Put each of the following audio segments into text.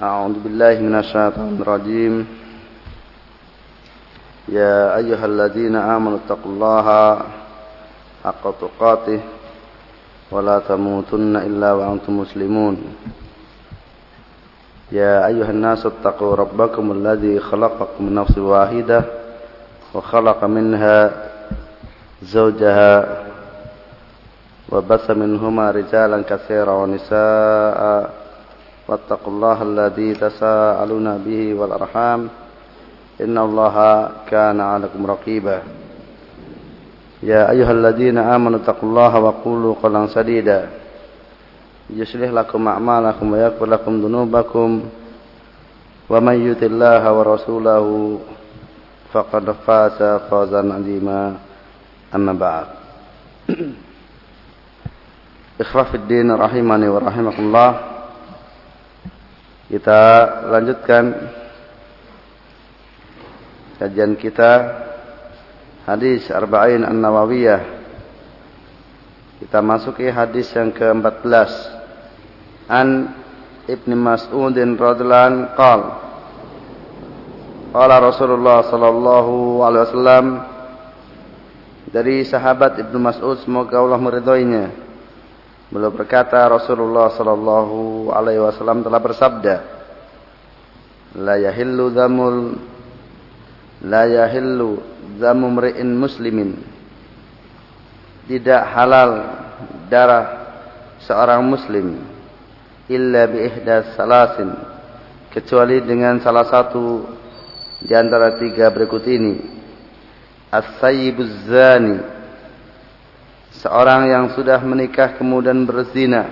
أعوذ بالله من الشيطان الرجيم. يا أيها الذين آمنوا اتقوا الله حق تقاته ولا تموتن إلا وأنتم مسلمون. يا أيها الناس اتقوا ربكم الذي خلقكم من نفس واحدة وخلق منها زوجها وبث منهما رجالا كثيرا ونساء واتقوا الله الذي تساءلون به والأرحام إن الله كان عليكم رقيبا. يا أيها الذين آمنوا اتقوا الله وقولوا قولا سديدا. يصلح لكم أعمالكم ويغفر لكم ذنوبكم. ومن يطع الله ورسوله فقد فاز فوزا عظيما. أما بعد. إخوة في الدين رحمني ورحمكم الله. Kita lanjutkan kajian kita hadis Arba'in An-Nawawiyah. Kita masuki hadis yang ke-14. An Ibn Mas'udin radhiyallahu qal Qala Rasulullah sallallahu alaihi wasallam dari sahabat Ibnu Mas'ud semoga Allah meridhoinya Beliau berkata Rasulullah sallallahu alaihi wasallam telah bersabda La yahillu dzamul la yahillu mri'in muslimin Tidak halal darah seorang muslim illa bi salasin kecuali dengan salah satu di antara tiga berikut ini. As-sayyibuz zani Seorang yang sudah menikah kemudian berzina.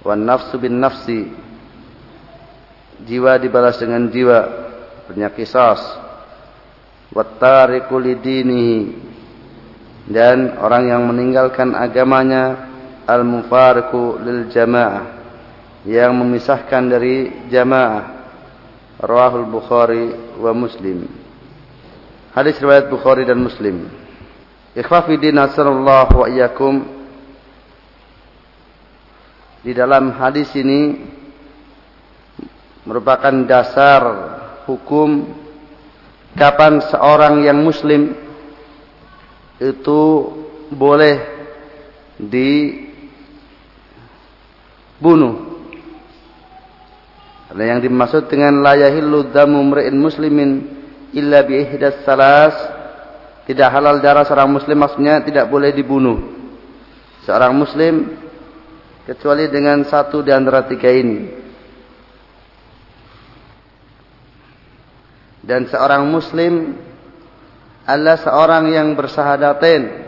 Wan nafsu bin nafsi. Jiwa dibalas dengan jiwa. Punya kisas. Wattariku lidinihi. Dan orang yang meninggalkan agamanya. Al-mufariku lil jamaah. Yang memisahkan dari jamaah. Rawahul Bukhari wa Muslim. Hadis riwayat Bukhari dan Muslim. Ikhwafidin asallallahu wa iyyakum Di dalam hadis ini merupakan dasar hukum kapan seorang yang muslim itu boleh dibunuh. Karena yang dimaksud dengan la yahillu mri'in muslimin illa bi salas tidak halal darah seorang muslim maksudnya tidak boleh dibunuh. Seorang muslim kecuali dengan satu di antara tiga ini. Dan seorang muslim adalah seorang yang bersahadatain.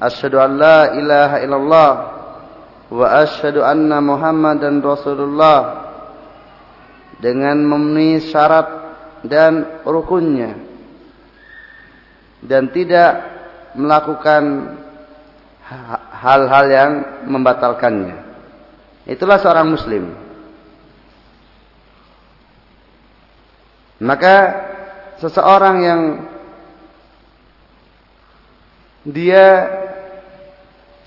Asyhadu an la ilaha illallah wa asyhadu anna Muhammadan Rasulullah dengan memenuhi syarat dan rukunnya dan tidak melakukan hal-hal yang membatalkannya. Itulah seorang muslim. Maka seseorang yang dia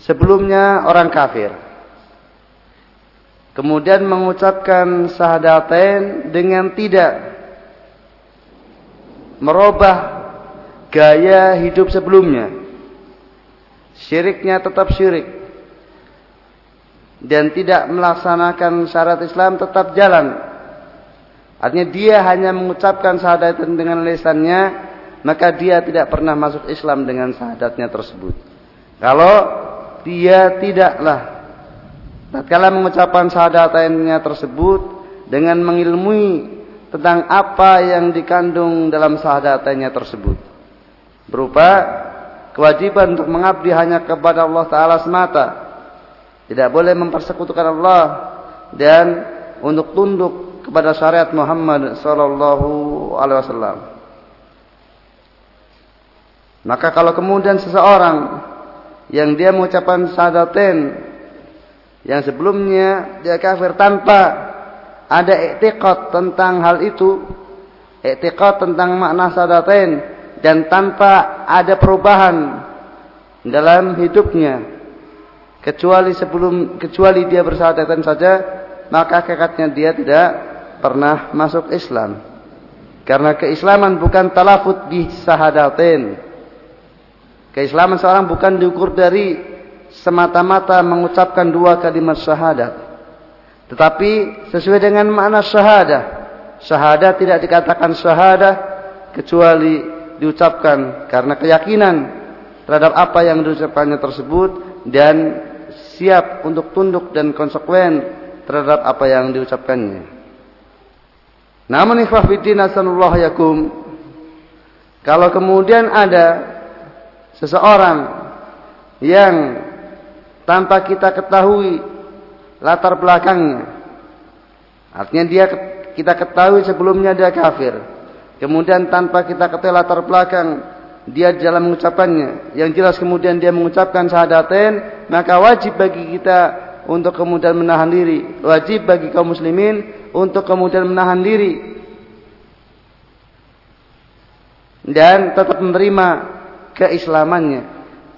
sebelumnya orang kafir. Kemudian mengucapkan sahadatain dengan tidak merubah gaya hidup sebelumnya. Syiriknya tetap syirik. Dan tidak melaksanakan syarat Islam tetap jalan. Artinya dia hanya mengucapkan syahadat dengan lesannya, maka dia tidak pernah masuk Islam dengan syahadatnya tersebut. Kalau dia tidaklah tatkala mengucapkan syahadatnya tersebut dengan mengilmui tentang apa yang dikandung dalam syahadatnya tersebut berupa kewajiban untuk mengabdi hanya kepada Allah Ta'ala semata. Tidak boleh mempersekutukan Allah dan untuk tunduk kepada syariat Muhammad sallallahu alaihi wasallam. Maka kalau kemudian seseorang yang dia mengucapkan syahadatain yang sebelumnya dia kafir tanpa ada i'tiqad tentang hal itu, i'tiqad tentang makna syahadatain dan tanpa ada perubahan dalam hidupnya kecuali sebelum kecuali dia bersyahadatain saja maka hakikatnya dia tidak pernah masuk Islam. Karena keislaman bukan talafut di sahadatain. Keislaman seorang bukan diukur dari semata-mata mengucapkan dua kalimat syahadat. Tetapi sesuai dengan makna syahadah. Syahadah tidak dikatakan syahadah kecuali diucapkan karena keyakinan terhadap apa yang diucapkannya tersebut dan siap untuk tunduk dan konsekuen terhadap apa yang diucapkannya. Namun ikhwah fiddin asanullah yakum. Kalau kemudian ada seseorang yang tanpa kita ketahui latar belakangnya. Artinya dia kita ketahui sebelumnya dia kafir. Kemudian tanpa kita ketahui latar belakang dia dalam mengucapkannya. Yang jelas kemudian dia mengucapkan syahadatain. Maka wajib bagi kita untuk kemudian menahan diri. Wajib bagi kaum muslimin untuk kemudian menahan diri dan tetap menerima keislamannya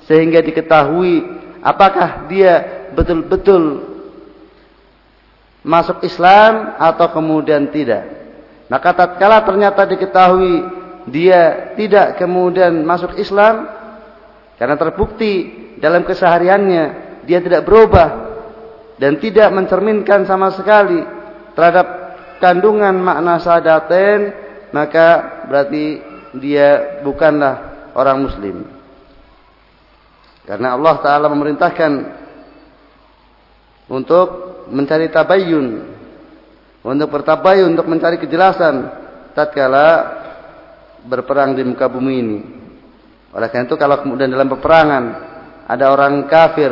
sehingga diketahui apakah dia betul-betul masuk Islam atau kemudian tidak. Maka tatkala ternyata diketahui dia tidak kemudian masuk Islam karena terbukti dalam kesehariannya dia tidak berubah dan tidak mencerminkan sama sekali terhadap kandungan makna syahadatain maka berarti dia bukanlah orang muslim. Karena Allah taala memerintahkan untuk mencari tabayyun untuk bertabayun untuk mencari kejelasan tatkala berperang di muka bumi ini. Oleh karena itu kalau kemudian dalam peperangan ada orang kafir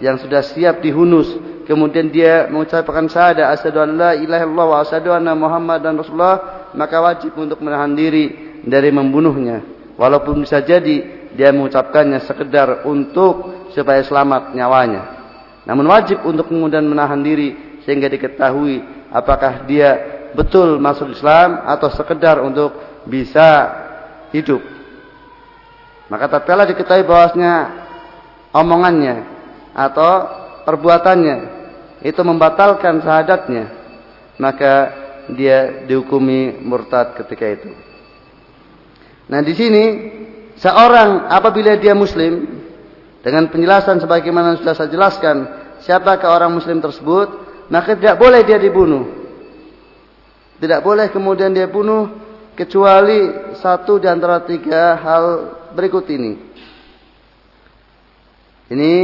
yang sudah siap dihunus kemudian dia mengucapkan syahadat asyhadu an la ilaha illallah wa asyhadu anna muhammadan rasulullah maka wajib untuk menahan diri dari membunuhnya. Walaupun bisa jadi dia mengucapkannya sekedar untuk supaya selamat nyawanya. Namun wajib untuk kemudian menahan diri sehingga diketahui apakah dia betul masuk Islam atau sekedar untuk bisa hidup maka tatkala diketahui bahwasanya omongannya atau perbuatannya itu membatalkan syahadatnya, maka dia dihukumi murtad ketika itu. Nah, di sini seorang apabila dia muslim dengan penjelasan sebagaimana sudah saya jelaskan, siapakah orang muslim tersebut, maka tidak boleh dia dibunuh. Tidak boleh kemudian dia bunuh kecuali satu di antara tiga hal berikut ini. Ini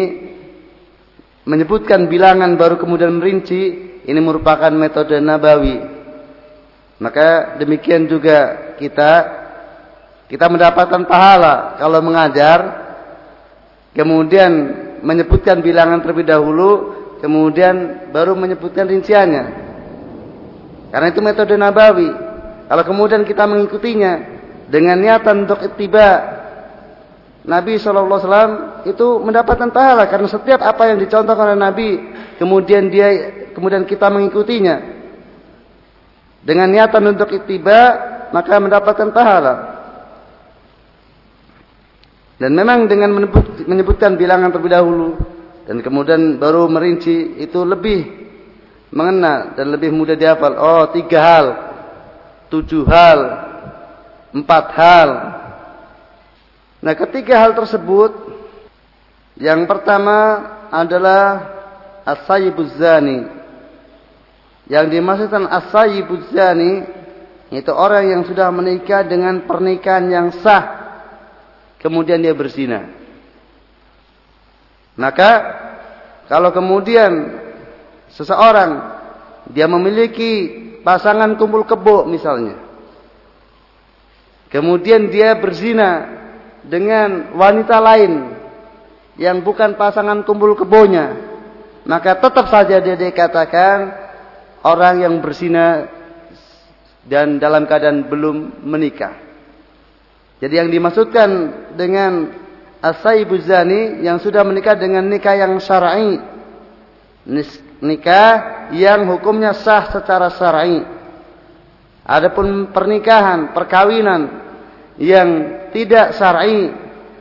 menyebutkan bilangan baru kemudian merinci ini merupakan metode nabawi maka demikian juga kita kita mendapatkan pahala kalau mengajar kemudian menyebutkan bilangan terlebih dahulu kemudian baru menyebutkan rinciannya. Karena itu metode nabawi. Kalau kemudian kita mengikutinya dengan niatan untuk ittiba Nabi SAW itu mendapatkan pahala karena setiap apa yang dicontohkan oleh Nabi kemudian dia kemudian kita mengikutinya. Dengan niatan untuk ittiba maka mendapatkan pahala. Dan memang dengan menyebut, menyebutkan bilangan terlebih dahulu dan kemudian baru merinci itu lebih mengena dan lebih mudah dihafal oh tiga hal tujuh hal empat hal Nah, ketiga hal tersebut yang pertama adalah as-sayyibuz zani. Yang dimaksudkan as-sayyibuz zani itu orang yang sudah menikah dengan pernikahan yang sah kemudian dia berzina. Maka kalau kemudian seseorang dia memiliki pasangan kumpul kebo misalnya. Kemudian dia berzina dengan wanita lain yang bukan pasangan kumpul kebonya, maka tetap saja dia dikatakan orang yang berzina dan dalam keadaan belum menikah. Jadi yang dimaksudkan dengan asaibu zani yang sudah menikah dengan nikah yang syar'i. Nikah yang hukumnya sah secara syar'i. Adapun pernikahan, perkawinan yang tidak syar'i,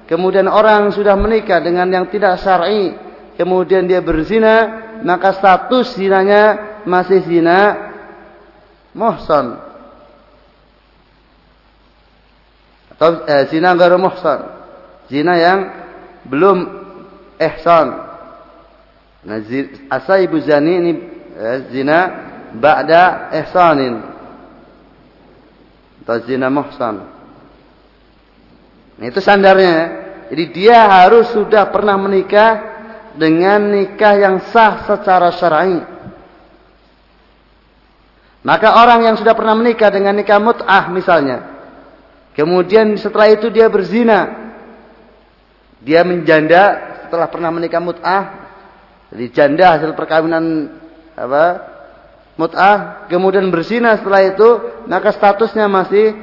kemudian orang sudah menikah dengan yang tidak syar'i, kemudian dia berzina, maka status zinanya masih zina muhsan atau eh, zina garu muhsan zina yang belum ihsan. Nah asaibu zani ini eh, zina ba'da ihsanin. Atau zina muhsan. Nah, itu sandarnya jadi dia harus sudah pernah menikah dengan nikah yang sah secara syar'i. Maka orang yang sudah pernah menikah dengan nikah mut'ah misalnya. Kemudian setelah itu dia berzina. Dia menjanda setelah pernah menikah mut'ah. Jadi janda hasil perkawinan apa? Mut'ah. Kemudian berzina setelah itu. Maka statusnya masih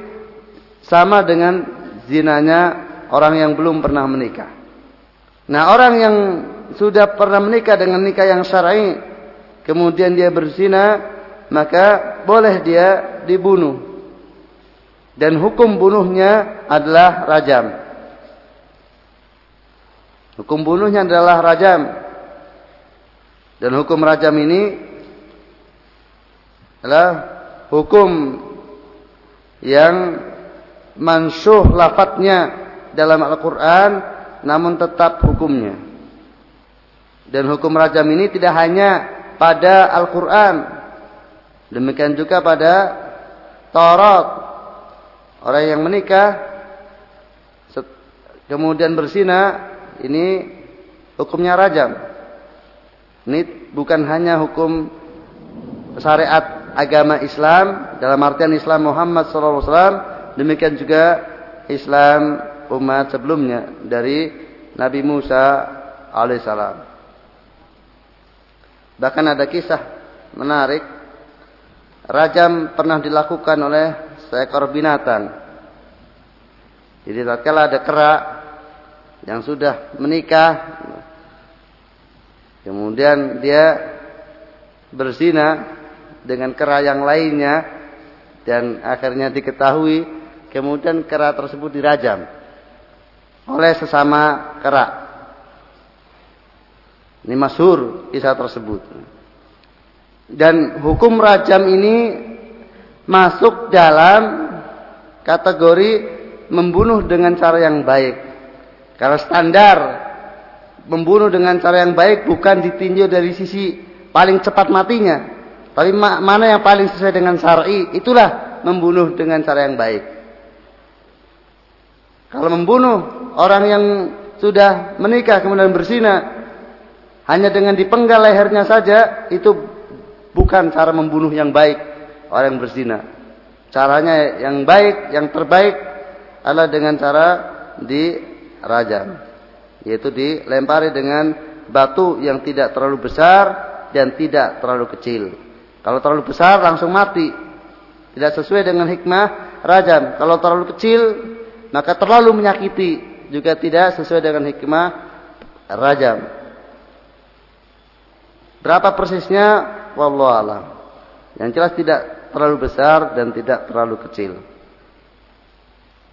sama dengan zinanya orang yang belum pernah menikah. Nah orang yang sudah pernah menikah dengan nikah yang syar'i. Kemudian dia berzina maka boleh dia dibunuh. Dan hukum bunuhnya adalah rajam. Hukum bunuhnya adalah rajam. Dan hukum rajam ini adalah hukum yang mansuh lafadznya dalam Al-Quran namun tetap hukumnya. Dan hukum rajam ini tidak hanya pada Al-Quran Demikian juga pada Taurat. Orang yang menikah kemudian bersina ini hukumnya rajam. Ini bukan hanya hukum syariat agama Islam dalam artian Islam Muhammad SAW, demikian juga Islam umat sebelumnya dari Nabi Musa alaihissalam. Bahkan ada kisah menarik rajam pernah dilakukan oleh seekor binatang. Jadi tatkala ada kera yang sudah menikah kemudian dia berzina dengan kera yang lainnya dan akhirnya diketahui kemudian kera tersebut dirajam oleh sesama kera. Ini masyhur kisah tersebut. Dan hukum rajam ini masuk dalam kategori membunuh dengan cara yang baik. Karena standar membunuh dengan cara yang baik bukan ditinjau dari sisi paling cepat matinya. Tapi mana yang paling sesuai dengan syar'i, itulah membunuh dengan cara yang baik. Kalau membunuh orang yang sudah menikah kemudian berzina hanya dengan dipenggal lehernya saja itu Bukan cara membunuh yang baik orang yang berzina. Caranya yang baik, yang terbaik adalah dengan cara dirajam. Yaitu dilempari dengan batu yang tidak terlalu besar dan tidak terlalu kecil. Kalau terlalu besar langsung mati. Tidak sesuai dengan hikmah rajam. Kalau terlalu kecil maka terlalu menyakiti. Juga tidak sesuai dengan hikmah rajam. Berapa persisnya wallahu alam. Yang jelas tidak terlalu besar dan tidak terlalu kecil.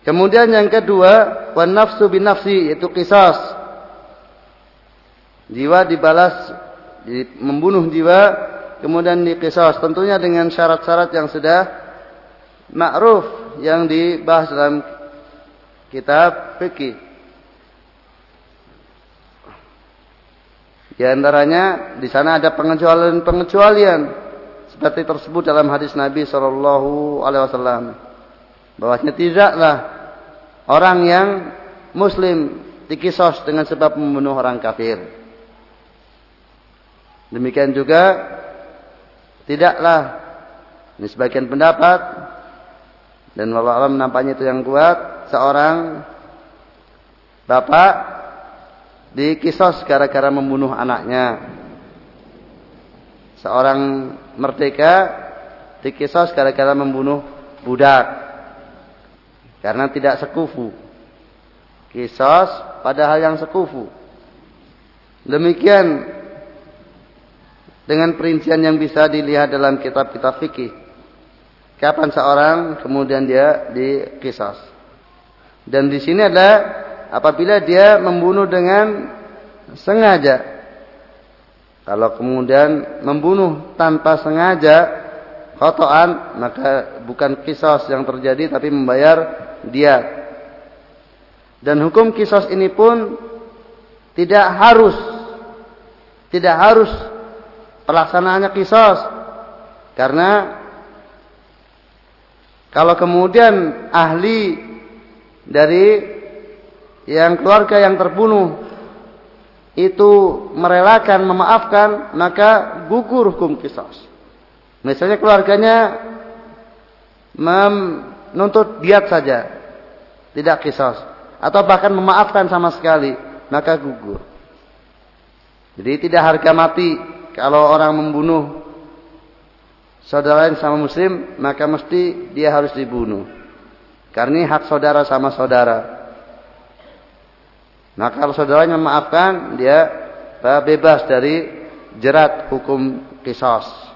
Kemudian yang kedua, wan nafsu bin nafsi yaitu kisas. Jiwa dibalas membunuh jiwa kemudian dikisas tentunya dengan syarat-syarat yang sudah ma'ruf yang dibahas dalam kitab fikih. Di antaranya di sana ada pengecualian-pengecualian seperti tersebut dalam hadis Nabi Shallallahu Alaihi Wasallam. Bahwasanya tidaklah orang yang Muslim dikisos dengan sebab membunuh orang kafir. Demikian juga tidaklah. Ini sebagian pendapat. Dan Allah alam nampaknya itu yang kuat. Seorang bapak dikisos gara-gara membunuh anaknya. seorang merdeka dikisos gara-gara membunuh budak karena tidak sekufu. Kisos padahal yang sekufu. Demikian dengan perincian yang bisa dilihat dalam kitab-kitab fikih. Kapan seorang kemudian dia dikisos. Dan di sini ada apabila dia membunuh dengan sengaja kalau kemudian membunuh tanpa sengaja kotoan maka bukan kisos yang terjadi tapi membayar dia. Dan hukum kisos ini pun tidak harus tidak harus pelaksanaannya kisos karena kalau kemudian ahli dari yang keluarga yang terbunuh itu merelakan memaafkan maka gugur hukum kisos. Misalnya keluarganya menuntut diat saja, tidak kisos, atau bahkan memaafkan sama sekali, maka gugur. Jadi tidak harga mati kalau orang membunuh saudara lain sama muslim, maka mesti dia harus dibunuh. Karena hak saudara sama saudara. Maka kalau saudaranya memaafkan, dia bebas dari jerat hukum kisos.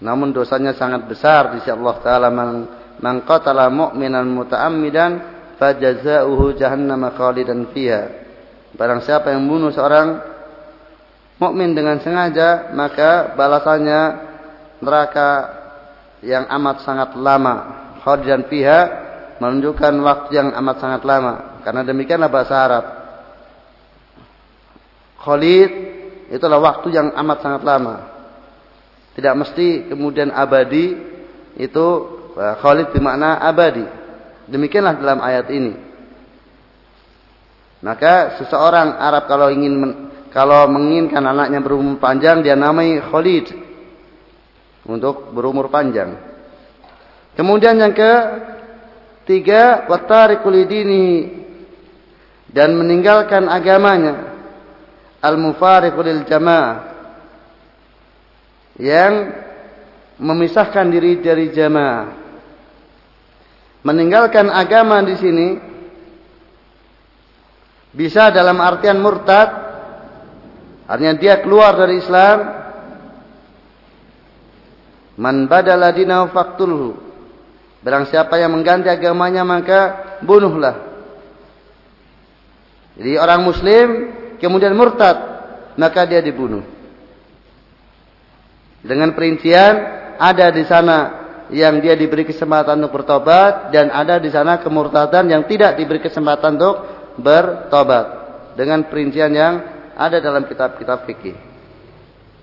Namun dosanya sangat besar di sisi Allah Taala man, man qatala mu'minan muta'ammidan fajazauhu jahannam khalidan fiha. Barang siapa yang membunuh seorang mukmin dengan sengaja, maka balasannya neraka yang amat sangat lama. Khalidan fiha menunjukkan waktu yang amat sangat lama. Karena demikianlah bahasa Arab. Khalid itulah waktu yang amat sangat lama. Tidak mesti kemudian abadi itu eh, Khalid bermakna abadi. Demikianlah dalam ayat ini. Maka seseorang Arab kalau ingin kalau menginginkan anaknya berumur panjang dia namai Khalid untuk berumur panjang. Kemudian yang ke tiga watariqul dini dan meninggalkan agamanya al-mufariqu lil jamaah yang memisahkan diri dari jamaah. Meninggalkan agama di sini bisa dalam artian murtad artinya dia keluar dari Islam. Man badala dinahu faqtulhu. Barang siapa yang mengganti agamanya maka bunuhlah. Jadi orang muslim kemudian murtad, maka dia dibunuh. Dengan perincian ada di sana yang dia diberi kesempatan untuk bertobat dan ada di sana kemurtadan yang tidak diberi kesempatan untuk bertobat dengan perincian yang ada dalam kitab-kitab fikih.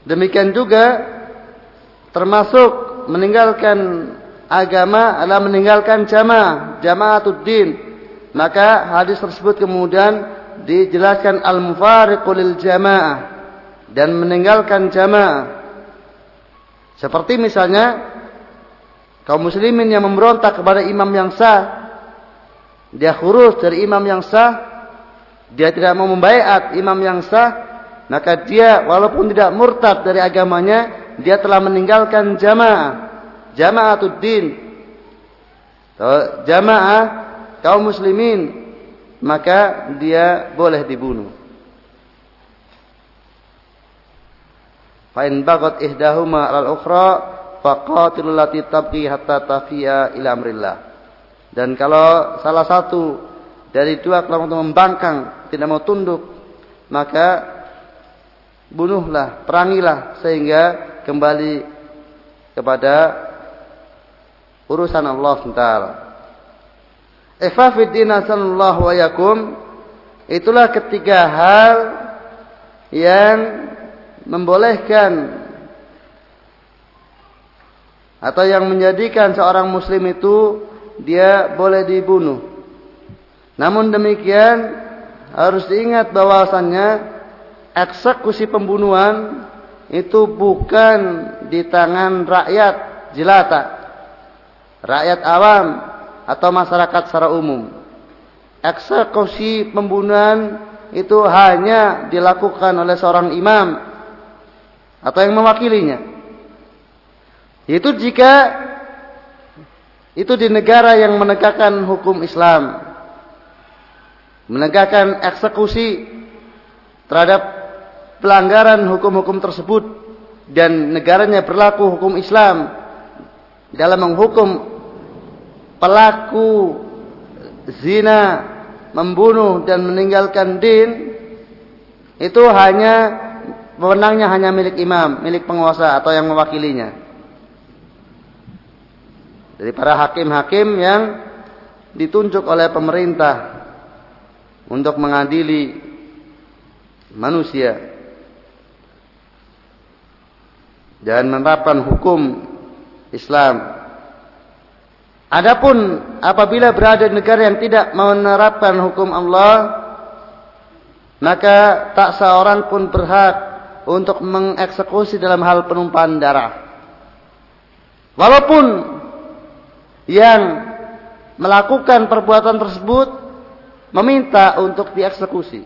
Demikian juga termasuk meninggalkan agama adalah meninggalkan jamaah, jama'atuddin. Maka hadis tersebut kemudian dijelaskan al-mufariqul jamaah dan meninggalkan jamaah. Seperti misalnya kaum muslimin yang memberontak kepada imam yang sah. Dia khurus dari imam yang sah. Dia tidak mau membaiat imam yang sah. Maka dia walaupun tidak murtad dari agamanya. Dia telah meninggalkan jamaah. Jama'atuddin. Jamaah kaum muslimin maka dia boleh dibunuh. Fa'in bagot ihdahuma al ukhra faqatilul lati tabqi hatta tafiya ila amrillah. Dan kalau salah satu dari dua kelompok membangkang, tidak mau tunduk, maka bunuhlah, perangilah sehingga kembali kepada urusan Allah Taala. Ifafiddin sallallahu wa yakum itulah ketiga hal yang membolehkan atau yang menjadikan seorang muslim itu dia boleh dibunuh. Namun demikian harus diingat bahwasannya eksekusi pembunuhan itu bukan di tangan rakyat jelata. Rakyat awam atau masyarakat secara umum. Eksekusi pembunuhan itu hanya dilakukan oleh seorang imam atau yang mewakilinya. Itu jika itu di negara yang menegakkan hukum Islam, menegakkan eksekusi terhadap pelanggaran hukum-hukum tersebut dan negaranya berlaku hukum Islam dalam menghukum pelaku zina, membunuh dan meninggalkan din itu hanya wewenangnya hanya milik imam, milik penguasa atau yang mewakilinya. Dari para hakim-hakim yang ditunjuk oleh pemerintah untuk mengadili manusia dan menerapkan hukum Islam. Adapun apabila berada di negara yang tidak menerapkan hukum Allah, maka tak seorang pun berhak untuk mengeksekusi dalam hal penumpahan darah. Walaupun yang melakukan perbuatan tersebut meminta untuk dieksekusi.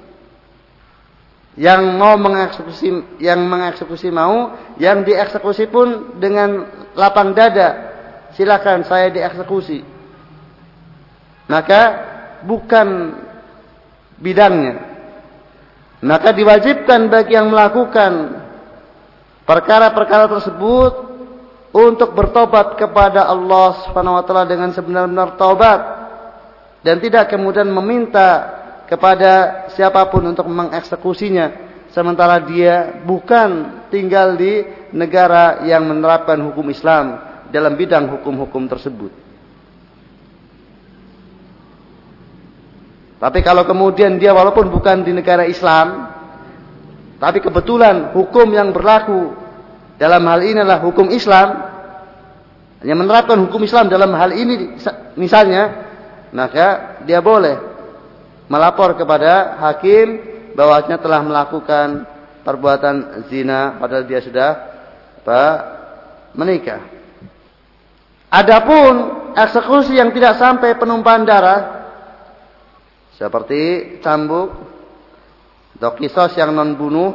Yang mau mengeksekusi, yang mengeksekusi mau, yang dieksekusi pun dengan lapang dada. Silakan saya dieksekusi. Maka bukan bidangnya. Maka diwajibkan bagi yang melakukan perkara-perkara tersebut untuk bertobat kepada Allah Subhanahu wa taala dengan sebenar-benar taubat dan tidak kemudian meminta kepada siapa pun untuk mengeksekusinya sementara dia bukan tinggal di negara yang menerapkan hukum Islam dalam bidang hukum-hukum tersebut. Tapi kalau kemudian dia walaupun bukan di negara Islam, tapi kebetulan hukum yang berlaku dalam hal ini adalah hukum Islam, yang menerapkan hukum Islam dalam hal ini misalnya, maka dia boleh melapor kepada hakim bahwasanya telah melakukan perbuatan zina padahal dia sudah apa, menikah. Adapun eksekusi yang tidak sampai penumpahan darah seperti cambuk atau kisos yang non bunuh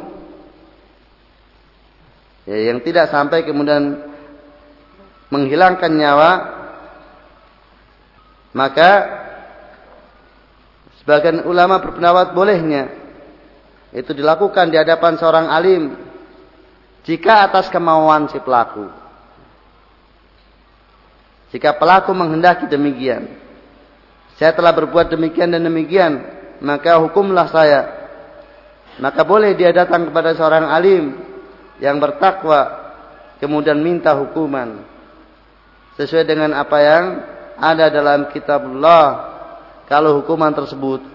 ya, yang tidak sampai kemudian menghilangkan nyawa. Maka sebagian ulama berpendapat bolehnya itu dilakukan di hadapan seorang alim jika atas kemauan si pelaku. Jika pelaku menghendaki demikian saya telah berbuat demikian dan demikian maka hukumlah saya. Maka boleh dia datang kepada seorang alim yang bertakwa kemudian minta hukuman. Sesuai dengan apa yang ada dalam kitab Allah kalau hukuman tersebut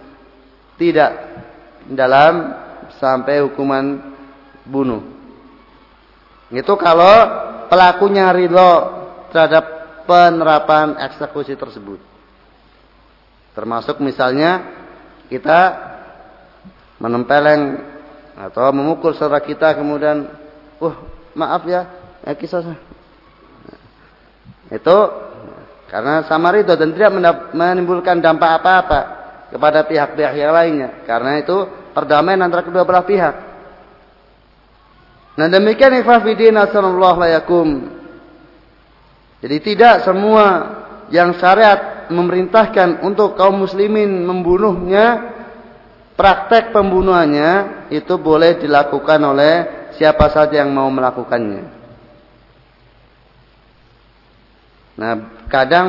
tidak dalam sampai hukuman bunuh. Itu kalau pelakunya ridho terhadap penerapan eksekusi tersebut termasuk misalnya kita menempeleng atau memukul saudara kita kemudian uh maaf ya eh, kisah itu karena sama ridho dan tidak menimbulkan dampak apa-apa kepada pihak-pihak yang lainnya. Karena itu perdamaian antara kedua belah pihak. Nah demikian ikhwafidin sallallahu layakum. Jadi tidak semua yang syariat memerintahkan untuk kaum muslimin membunuhnya, praktek pembunuhannya itu boleh dilakukan oleh siapa saja yang mau melakukannya. Nah, kadang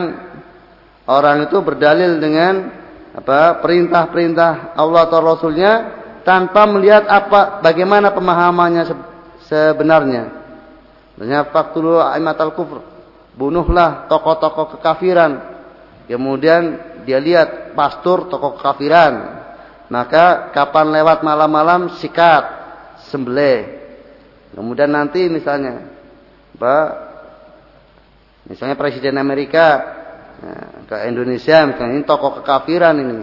orang itu berdalil dengan apa perintah-perintah Allah atau Rasulnya tanpa melihat apa bagaimana pemahamannya sebenarnya. Misalnya faktulu aimatal kufur. Bunuhlah tokoh-tokoh kekafiran. Kemudian dia lihat pastor tokoh kekafiran. Maka kapan lewat malam-malam sikat, sembelih. Kemudian nanti misalnya, Pak Misalnya Presiden Amerika nah, ke Indonesia, misalnya ini tokoh kekafiran ini.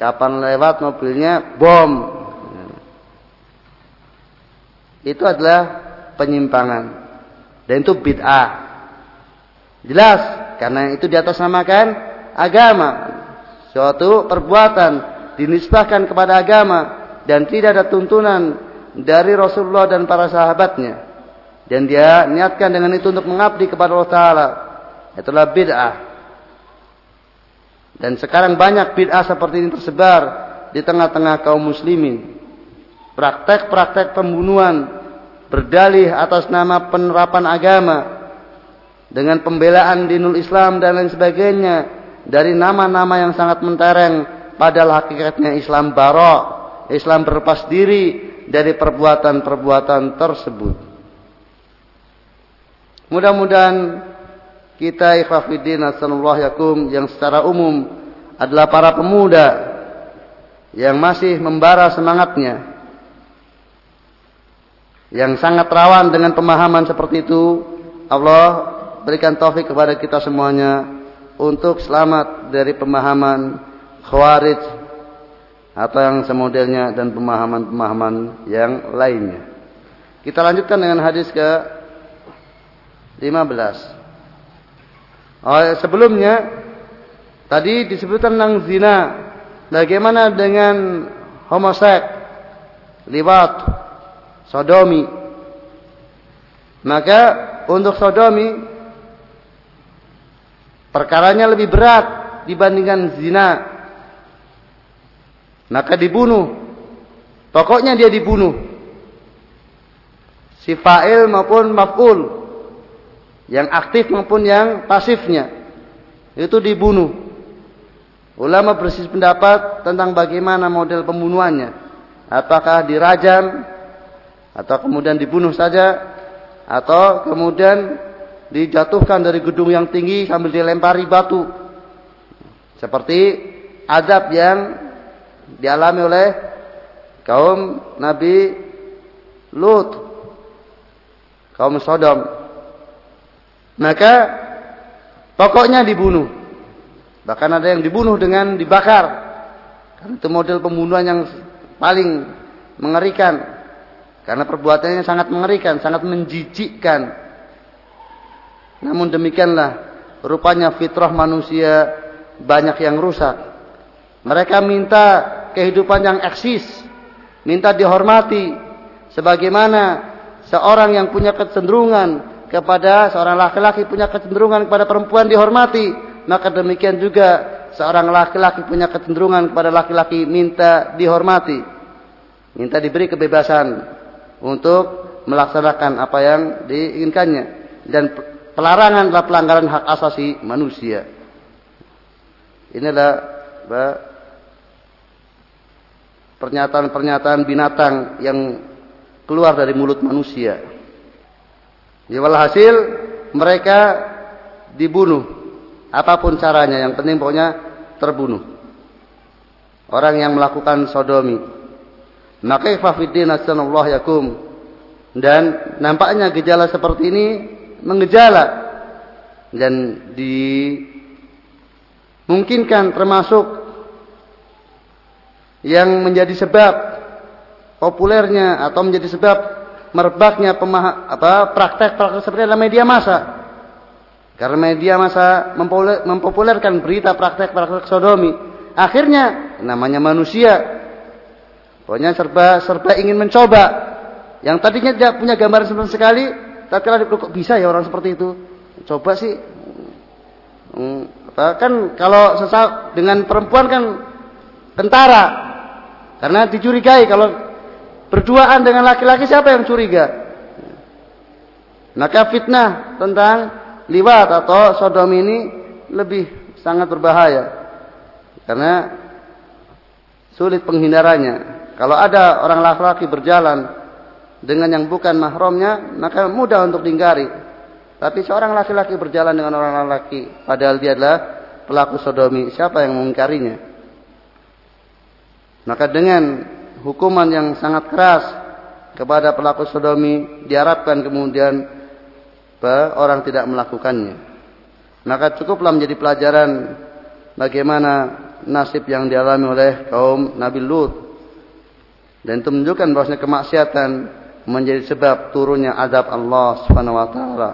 Kapan lewat mobilnya bom. Itu adalah penyimpangan. Dan itu bid'ah. Jelas, karena itu di atas namakan agama. Suatu perbuatan dinisbahkan kepada agama dan tidak ada tuntunan dari Rasulullah dan para sahabatnya. dan dia niatkan dengan itu untuk mengabdi kepada Allah Taala. Itulah bid'ah. Dan sekarang banyak bid'ah seperti ini tersebar di tengah-tengah kaum muslimin. Praktek-praktek pembunuhan berdalih atas nama penerapan agama dengan pembelaan dinul Islam dan lain sebagainya dari nama-nama yang sangat mentereng padahal hakikatnya Islam barok, Islam berlepas diri dari perbuatan-perbuatan tersebut. Mudah-mudahan kita ikhwafidin asallallahu yakum yang secara umum adalah para pemuda yang masih membara semangatnya yang sangat rawan dengan pemahaman seperti itu Allah berikan taufik kepada kita semuanya untuk selamat dari pemahaman khawarij atau yang semodelnya dan pemahaman-pemahaman yang lainnya. Kita lanjutkan dengan hadis ke 15. Oh, sebelumnya tadi disebutkan tentang zina. Bagaimana dengan homoseks, liwat, sodomi? Maka untuk sodomi perkaranya lebih berat dibandingkan zina. Maka dibunuh. Pokoknya dia dibunuh. Si fa'il maupun maf'ul yang aktif maupun yang pasifnya itu dibunuh. Ulama bersih pendapat tentang bagaimana model pembunuhannya. Apakah dirajam atau kemudian dibunuh saja atau kemudian dijatuhkan dari gedung yang tinggi sambil dilempari batu. Seperti azab yang dialami oleh kaum Nabi Lut, kaum Sodom maka pokoknya dibunuh. Bahkan ada yang dibunuh dengan dibakar. Karena itu model pembunuhan yang paling mengerikan. Karena perbuatannya sangat mengerikan, sangat menjijikkan. Namun demikianlah rupanya fitrah manusia banyak yang rusak. Mereka minta kehidupan yang eksis, minta dihormati sebagaimana seorang yang punya kecenderungan kepada seorang laki-laki punya kecenderungan kepada perempuan dihormati, maka demikian juga seorang laki-laki punya kecenderungan kepada laki-laki minta dihormati. Minta diberi kebebasan untuk melaksanakan apa yang diinginkannya dan pelarangan adalah pelanggaran hak asasi manusia. Inilah pernyataan-pernyataan binatang yang keluar dari mulut manusia. Ya hasil mereka dibunuh. Apa pun caranya, yang penting pokoknya terbunuh. Orang yang melakukan sodomi. Maka asanallahu yakum. Dan nampaknya gejala seperti ini mengejala. Dan dimungkinkan termasuk yang menjadi sebab populernya atau menjadi sebab merebaknya praktek-praktek seperti dalam media massa. Karena media massa mempopulerkan berita praktek-praktek sodomi. Akhirnya namanya manusia pokoknya serba serba ingin mencoba. Yang tadinya tidak punya gambaran sama sekali, tapi kalau kok bisa ya orang seperti itu. Coba sih. Hmm, kan kalau sesak dengan perempuan kan tentara. Karena dicurigai kalau Berduaan dengan laki-laki siapa yang curiga? Maka fitnah tentang liwat atau sodom ini lebih sangat berbahaya. Karena sulit penghindarannya. Kalau ada orang laki-laki berjalan dengan yang bukan mahramnya, maka mudah untuk dihindari. Tapi seorang laki-laki berjalan dengan orang laki, padahal dia adalah pelaku sodomi, siapa yang mengingkarinya? Maka dengan hukuman yang sangat keras kepada pelaku sodomi diharapkan kemudian orang tidak melakukannya. Maka cukuplah menjadi pelajaran bagaimana nasib yang dialami oleh kaum Nabi Lut. Dan itu menunjukkan bahwasanya kemaksiatan menjadi sebab turunnya azab Allah Subhanahu wa taala.